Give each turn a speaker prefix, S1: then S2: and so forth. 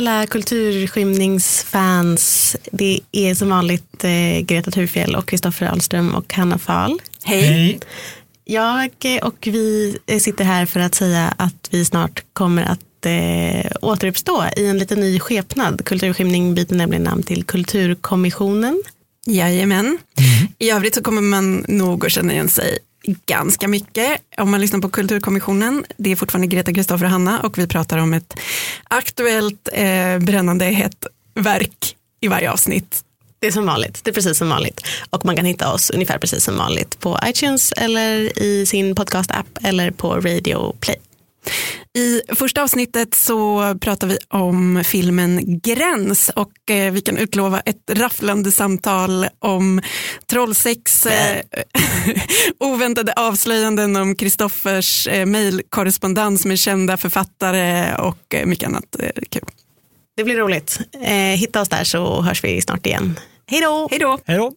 S1: alla kulturskymningsfans. Det är som vanligt eh, Greta Thurfjell och Kristoffer Ahlström och Hanna Fahl.
S2: Hej.
S3: Hej.
S1: Jag och vi sitter här för att säga att vi snart kommer att eh, återuppstå i en lite ny skepnad. Kulturskymning byter nämligen namn till Kulturkommissionen.
S2: Jajamän. I övrigt så kommer man nog att känna igen sig ganska mycket om man lyssnar på Kulturkommissionen. Det är fortfarande Greta, Kristoffer och Hanna och vi pratar om ett aktuellt eh, brännande hett verk i varje avsnitt.
S1: Det är som vanligt, det är precis som vanligt. Och man kan hitta oss ungefär precis som vanligt på iTunes eller i sin podcast-app eller på Radio Play.
S2: I första avsnittet så pratar vi om filmen Gräns och eh, vi kan utlova ett rafflande samtal om trollsex, eh, oväntade avslöjanden om Kristoffers eh, mejlkorrespondens med kända författare och eh, mycket annat eh, kul.
S1: Det blir roligt. Eh, hitta oss där så hörs vi snart igen. Hej då!
S2: Hej då!
S3: Hej då.